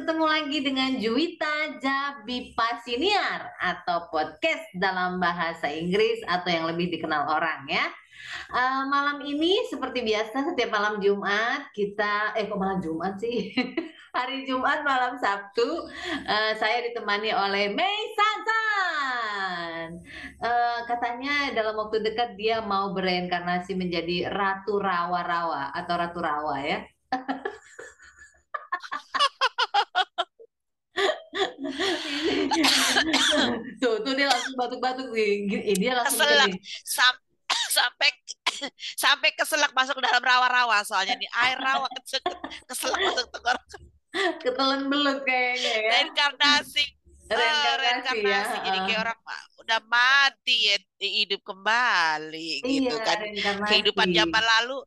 ketemu lagi dengan Juwita Jabipa Siniar atau podcast dalam bahasa Inggris atau yang lebih dikenal orang ya. Uh, malam ini seperti biasa setiap malam Jumat kita eh kok malam Jumat sih? Hari Jumat malam Sabtu uh, saya ditemani oleh Mei Sansan. Uh, katanya dalam waktu dekat dia mau bereinkarnasi menjadi Ratu Rawa-Rawa atau Ratu Rawa ya. tuh, tuh dia langsung batuk-batuk nih. Dia langsung keselak Sam sampai sampai keselak masuk dalam rawa-rawa soalnya nih air rawa keselak masuk tenggorokan. Ketelan belut kayaknya ya. Reinkarnasi. Reinkarnasi, uh, reinkarnasi. Ya. Jadi kayak orang udah mati ya hidup kembali gitu iya, kan. Kehidupan zaman lalu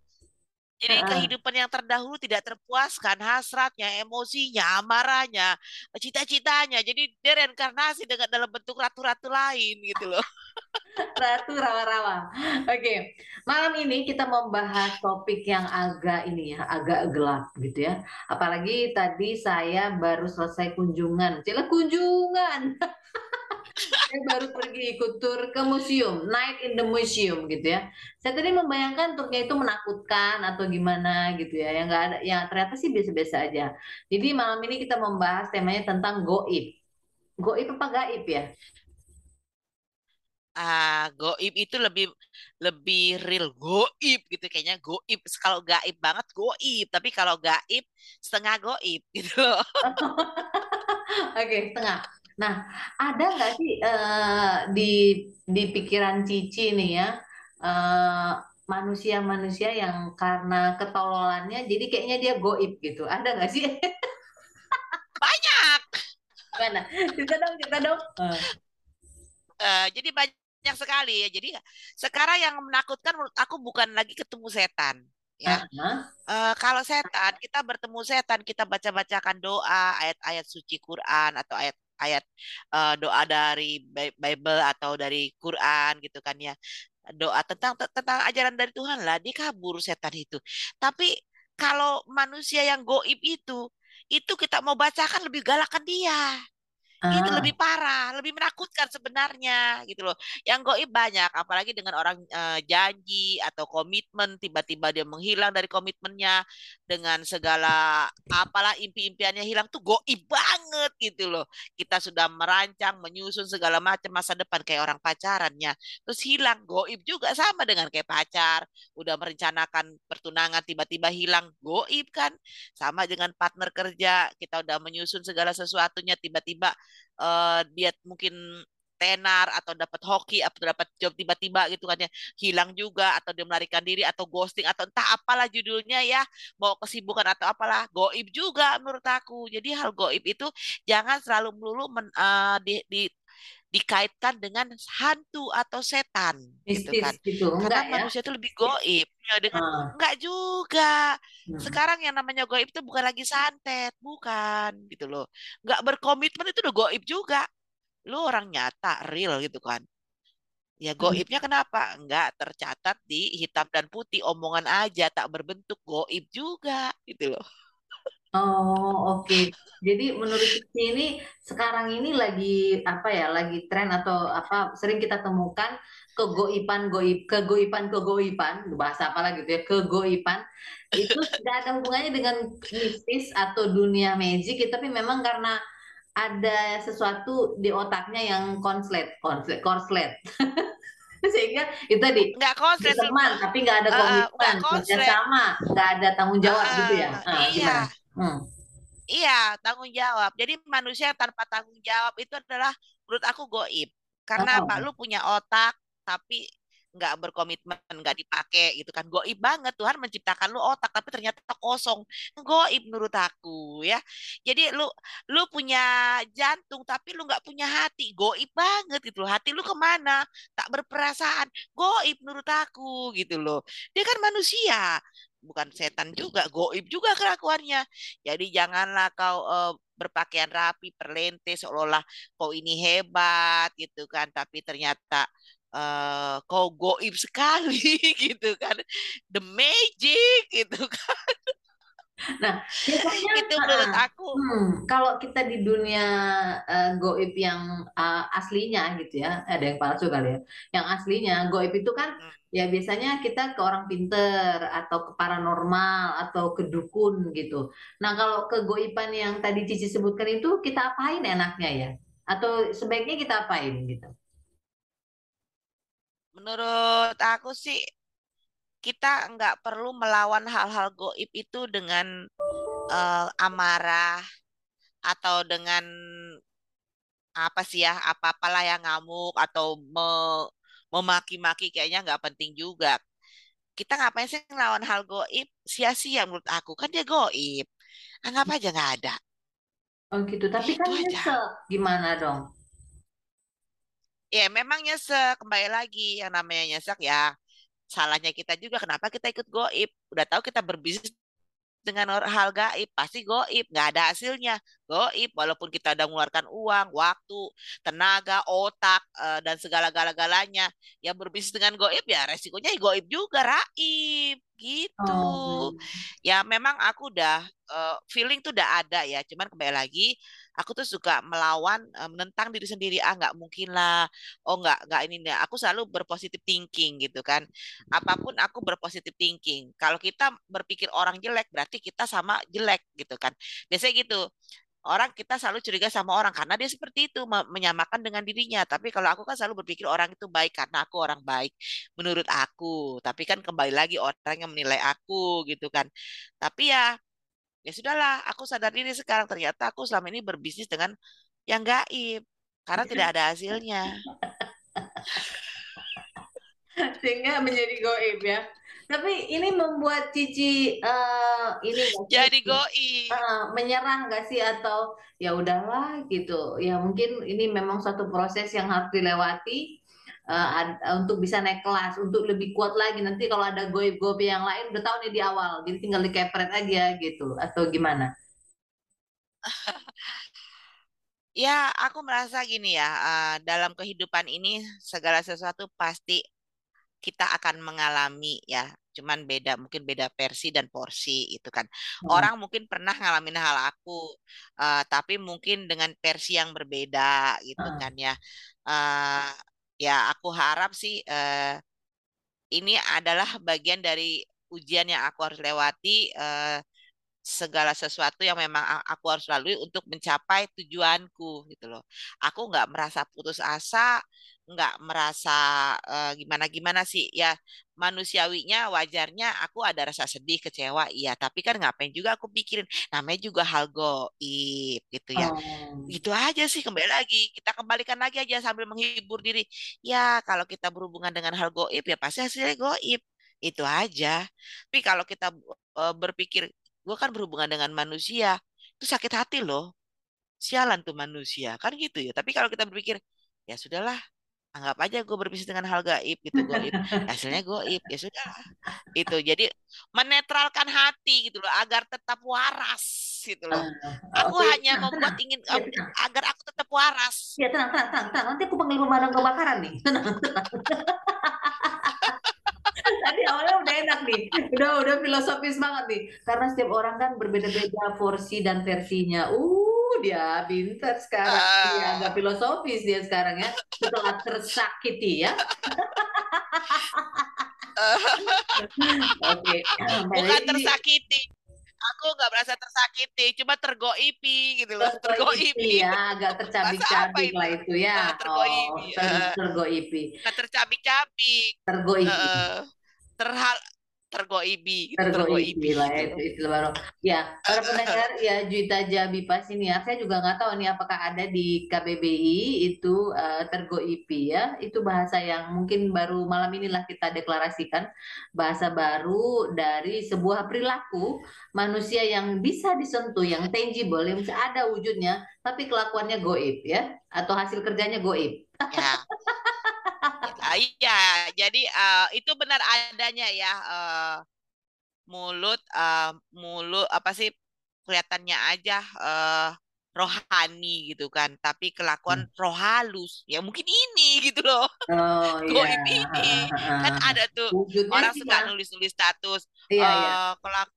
jadi uh. kehidupan yang terdahulu tidak terpuaskan, hasratnya, emosinya, amarahnya, cita-citanya. Jadi dia reinkarnasi dengan dalam bentuk ratu-ratu lain gitu loh. Ratu rawa-rawa. Oke, malam ini kita membahas topik yang agak ini ya, agak gelap gitu ya. Apalagi tadi saya baru selesai kunjungan, cila kunjungan. saya baru pergi ikut tur ke museum, night in the museum gitu ya. Saya tadi membayangkan turnya itu menakutkan atau gimana gitu ya, yang nggak ada, yang ternyata sih biasa-biasa aja. Jadi malam ini kita membahas temanya tentang goib. Goib apa gaib ya? ah goib itu lebih lebih real goib gitu kayaknya goib kalau gaib banget goib tapi kalau gaib setengah goib gitu Oke, okay, setengah. Nah, ada nggak sih uh, di di pikiran Cici nih ya manusia manusia-manusia yang karena ketololannya jadi kayaknya dia goib gitu. Ada nggak sih? Banyak. Mana? Cerita dong, cerita dong. Uh. Uh, jadi banyak sekali ya. Jadi sekarang yang menakutkan menurut aku bukan lagi ketemu setan ya. Uh-huh. Uh, kalau setan, kita bertemu setan, kita baca-bacakan doa, ayat-ayat suci Quran atau ayat ayat uh, doa dari Bible atau dari Quran gitu kan ya. Doa tentang tentang ajaran dari Tuhan lah dia kabur setan itu. Tapi kalau manusia yang goib itu itu kita mau bacakan lebih galakan dia Ah. Itu lebih parah, lebih menakutkan sebenarnya gitu loh. Yang goib banyak, apalagi dengan orang uh, janji atau komitmen tiba-tiba dia menghilang dari komitmennya dengan segala apalah impi-impiannya hilang tuh goib banget gitu loh. Kita sudah merancang, menyusun segala macam masa depan kayak orang pacarannya, terus hilang goib juga sama dengan kayak pacar, udah merencanakan pertunangan tiba-tiba hilang goib kan. Sama dengan partner kerja, kita udah menyusun segala sesuatunya tiba-tiba uh, dia mungkin tenar atau dapat hoki atau dapat job tiba-tiba gitu kan ya. Hilang juga atau dia melarikan diri atau ghosting atau entah apalah judulnya ya. Mau kesibukan atau apalah goib juga menurut aku. Jadi hal goib itu jangan selalu melulu men, uh, di, di dikaitkan dengan hantu atau setan gitu kan gitu. karena ya? manusia itu lebih goib ya dengan hmm. enggak juga hmm. sekarang yang namanya goib itu bukan lagi santet bukan gitu loh enggak berkomitmen itu udah goib juga lu orang nyata real gitu kan ya hmm. goibnya kenapa enggak tercatat di hitam dan putih omongan aja tak berbentuk goib juga gitu loh Oh, oke. Jadi menurut Cici ini sekarang ini lagi apa ya? Lagi tren atau apa sering kita temukan kegoipan goib kegoipan kegoipan bahasa apa lagi gitu ya kegoipan itu tidak ada hubungannya dengan mistis atau dunia magic tapi memang karena ada sesuatu di otaknya yang konslet konslet korslet sehingga itu tadi nggak konslet teman tapi nggak ada komitmen uh, kerjasama nggak ada tanggung jawab uh, gitu ya uh, iya gimana? Hmm. Iya, tanggung jawab. Jadi manusia tanpa tanggung jawab itu adalah menurut aku goib. Karena oh. apa? Lu punya otak tapi nggak berkomitmen, nggak dipakai gitu kan. Goib banget Tuhan menciptakan lu otak tapi ternyata kosong. Goib menurut aku ya. Jadi lu lu punya jantung tapi lu nggak punya hati. Goib banget gitu loh. Hati lu ke mana? Tak berperasaan. Goib menurut aku gitu loh. Dia kan manusia bukan setan juga, goib juga kelakuannya. Jadi janganlah kau uh, berpakaian rapi, perlente seolah-olah kau ini hebat gitu kan, tapi ternyata uh, kau goib sekali gitu kan. The magic gitu kan. Nah, biasanya itu menurut aku. Hmm, kalau kita di dunia uh, goib yang uh, aslinya gitu ya, ada yang palsu kali ya. Yang aslinya goib itu kan hmm. ya biasanya kita ke orang pinter atau ke paranormal atau ke dukun gitu. Nah, kalau kegoiban yang tadi Cici sebutkan itu kita apain enaknya ya? Atau sebaiknya kita apain gitu? Menurut aku sih kita nggak perlu melawan hal-hal goib itu dengan uh, amarah atau dengan apa sih ya apa-apalah yang ngamuk atau me, memaki-maki kayaknya nggak penting juga. Kita ngapain sih ngelawan hal goib? Sia-sia menurut aku kan dia goib. Anggap aja nggak ada. Oh gitu. Tapi kan itu kan nyesel. Gimana dong? Ya memang nyesek. Kembali lagi yang namanya nyesek ya salahnya kita juga kenapa kita ikut goib? Udah tahu kita berbisnis dengan hal gaib pasti goib nggak ada hasilnya goib walaupun kita udah mengeluarkan uang waktu tenaga otak uh, dan segala galanya ya berbisnis dengan goib ya resikonya goib juga raib. Gitu. Oh. ya memang aku udah uh, feeling tuh udah ada ya. Cuman kembali lagi aku tuh suka melawan uh, menentang diri sendiri. Ah nggak mungkin lah. Oh nggak nggak ini nih aku selalu berpositif thinking gitu kan. Apa pun aku berpositif thinking kalau kita berpikir orang jelek berarti kita sama jelek gitu kan. Biasanya gitu orang kita selalu curiga sama orang karena dia seperti itu menyamakan dengan dirinya. Tapi kalau aku kan selalu berpikir orang itu baik karena aku orang baik menurut aku. Tapi kan kembali lagi orang yang menilai aku gitu kan. Tapi ya ya sudahlah aku sadar diri sekarang ternyata aku selama ini berbisnis dengan yang gaib karena tidak ada hasilnya sehingga menjadi goib ya tapi ini membuat Cici uh, ini jadi goib uh, menyerah nggak sih? Atau ya udahlah gitu. Ya mungkin ini memang satu proses yang harus dilewati uh, untuk bisa naik kelas, untuk lebih kuat lagi. Nanti kalau ada goib-goib yang lain udah tahu nih di awal, jadi tinggal dikepret aja gitu, atau gimana? ya, aku merasa gini ya, uh, dalam kehidupan ini segala sesuatu pasti kita akan mengalami ya cuman beda mungkin beda versi dan porsi itu kan hmm. orang mungkin pernah ngalamin hal aku uh, tapi mungkin dengan versi yang berbeda gitu hmm. kan ya uh, ya aku harap sih uh, ini adalah bagian dari ujian yang aku harus lewati uh, segala sesuatu yang memang aku harus lalui untuk mencapai tujuanku gitu loh. Aku nggak merasa putus asa, nggak merasa uh, gimana gimana sih ya manusiawinya wajarnya aku ada rasa sedih kecewa iya tapi kan ngapain juga aku pikirin namanya juga hal goib gitu ya. Oh. gitu aja sih kembali lagi kita kembalikan lagi aja sambil menghibur diri. Ya kalau kita berhubungan dengan hal goib ya pasti hasilnya goib itu aja. Tapi kalau kita uh, berpikir gue kan berhubungan dengan manusia itu sakit hati loh. Sialan tuh manusia kan gitu ya. Tapi kalau kita berpikir ya sudahlah anggap aja gue berbisnis dengan hal gaib gitu gaib hasilnya goib ya sudah. Itu jadi menetralkan hati gitu loh agar tetap waras gitu loh. Ah, aku okay. hanya tenang, membuat ingin ya, tenang. agar aku tetap waras. Ya tenang tenang tenang, tenang. nanti aku panggil pemadam kebakaran nih. Tenang tenang. Tadi awalnya udah enak nih. Udah udah filosofis banget nih. Karena setiap orang kan berbeda-beda porsi dan versinya. Uh dia pintar sekarang uh. dia agak filosofis dia sekarang ya setelah tersakiti ya Oke, bukan tersakiti. Aku nggak merasa tersakiti, cuma tergoipi gitu loh. Tergoipi ya, agak tercabik-cabik lah itu ya. Nah, tergoipi. Oh, ter tergoipi. Nah, tercabik-cabik. Tergoipi. Uh, terhal tergoibi gitu, tergoibi lah ya itu istilah baru. Ya para pendengar ya Juita Jabipas ini ya. Saya juga nggak tahu nih apakah ada di KBBI itu uh, tergoibi ya. Itu bahasa yang mungkin baru malam inilah kita deklarasikan. Bahasa baru dari sebuah perilaku manusia yang bisa disentuh yang tangible yang ada wujudnya tapi kelakuannya goib ya atau hasil kerjanya goib. Ya iya, jadi uh, itu benar adanya ya uh, mulut uh, mulut apa sih kelihatannya aja uh, rohani gitu kan, tapi kelakuan hmm. roh halus. Ya mungkin ini gitu loh. Oh iya. ini. Kan ada tuh Wujudnya orang suka nulis-nulis status iya, uh, iya. kelak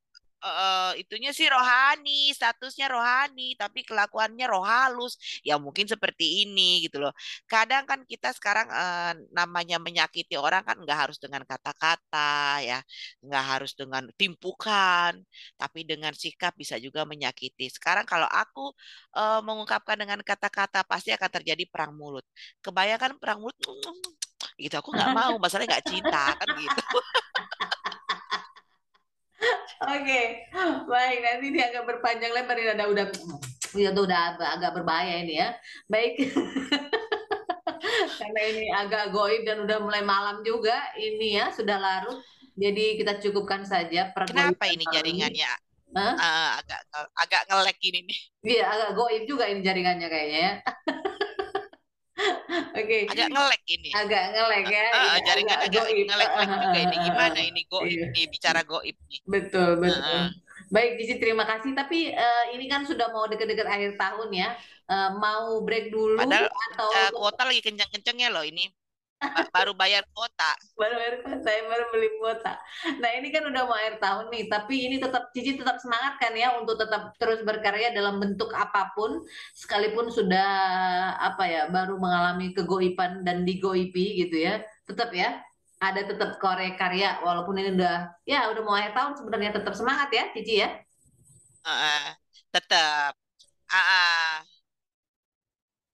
uh, itunya sih rohani, statusnya rohani, tapi kelakuannya roh halus. Ya mungkin seperti ini gitu loh. Kadang kan kita sekarang uh, namanya menyakiti orang kan nggak harus dengan kata-kata ya, nggak harus dengan timpukan, tapi dengan sikap bisa juga menyakiti. Sekarang kalau aku uh, mengungkapkan dengan kata-kata pasti akan terjadi perang mulut. Kebayangkan perang mulut gitu aku nggak mau masalahnya nggak cinta kan gitu Oke, baik nanti dia agak berpanjang lebar ini ada udah ya itu udah agak berbahaya ini ya. Baik. Karena ini agak goib dan udah mulai malam juga ini ya sudah larut. Jadi kita cukupkan saja. Kenapa ini jaringannya? Huh? Uh, agak agak ngelek ini nih. Iya, agak goib juga ini jaringannya kayaknya ya. Oke. Okay. Agak ngelek ini. Agak ngelek ya. Uh, uh, jaringan agak, agak ngelek uh, juga ini. Gimana ini goib iya. nih bicara goib nih. Betul betul. Uh, uh. Baik Cici terima kasih. Tapi uh, ini kan sudah mau deket-deket akhir tahun ya. Uh, mau break dulu Padahal, atau uh, kuota lagi kencang-kencangnya loh ini baru bayar kuota. baru bayar kuota, baru beli kuota. Nah ini kan udah mau akhir tahun nih, tapi ini tetap Cici tetap semangat kan ya untuk tetap terus berkarya dalam bentuk apa pun, sekalipun sudah apa ya baru mengalami kegoipan dan digoipi gitu ya, tetap ya ada tetap korek karya walaupun ini udah ya udah mau akhir tahun sebenarnya tetap semangat ya Cici ya. Uh, tetap. Uh, uh.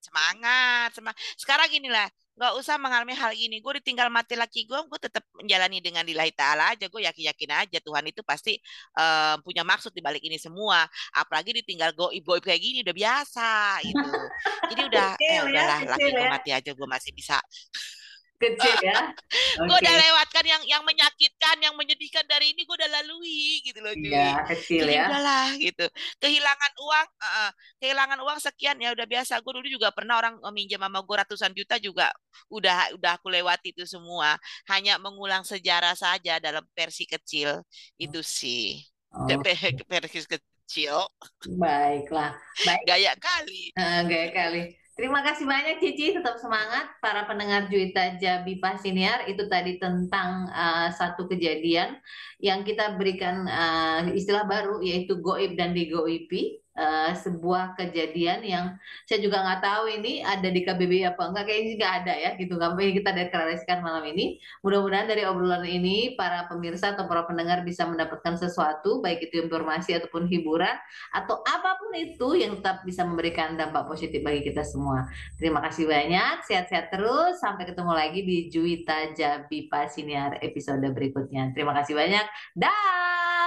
Semangat, semangat. Sekarang inilah nggak usah mengalami hal ini. Gue ditinggal mati laki gue, gue tetap menjalani dengan lillahi ta'ala aja. Gue yakin-yakin aja Tuhan itu pasti uh, punya maksud di balik ini semua. Apalagi ditinggal goib-goib kayak gini udah biasa gitu. Jadi udah, eh, udahlah laki gue ya. mati aja, gue masih bisa kecil ya. Okay. gue udah lewatkan yang yang menyakitkan, yang menyedihkan dari ini gue udah lalui gitu loh. Iya, kecil Jadi ya. Udahlah gitu. Kehilangan uang, uh, kehilangan uang sekian ya udah biasa. Gue dulu juga pernah orang minjem sama gue ratusan juta juga udah udah aku lewati itu semua. Hanya mengulang sejarah saja dalam versi kecil itu sih. Oh. Versi kecil. Baiklah. Baik. Gaya kali. Uh, gaya kali. Terima kasih banyak Cici, tetap semangat para pendengar Juita Jabi Pasiniar. Itu tadi tentang uh, satu kejadian yang kita berikan uh, istilah baru yaitu goib dan digoipi uh, sebuah kejadian yang saya juga nggak tahu ini ada di KBBI apa enggak kayaknya nggak ada ya gitu. Ini kita deklarasikan malam ini. Mudah-mudahan dari obrolan ini para pemirsa atau para pendengar bisa mendapatkan sesuatu baik itu informasi ataupun hiburan atau apa pun itu yang tetap bisa memberikan dampak positif bagi kita semua. Terima kasih banyak. Sehat-sehat terus. Sampai ketemu lagi di Juwita Jabi Pasiniar episode berikutnya. Terima kasih banyak. Dah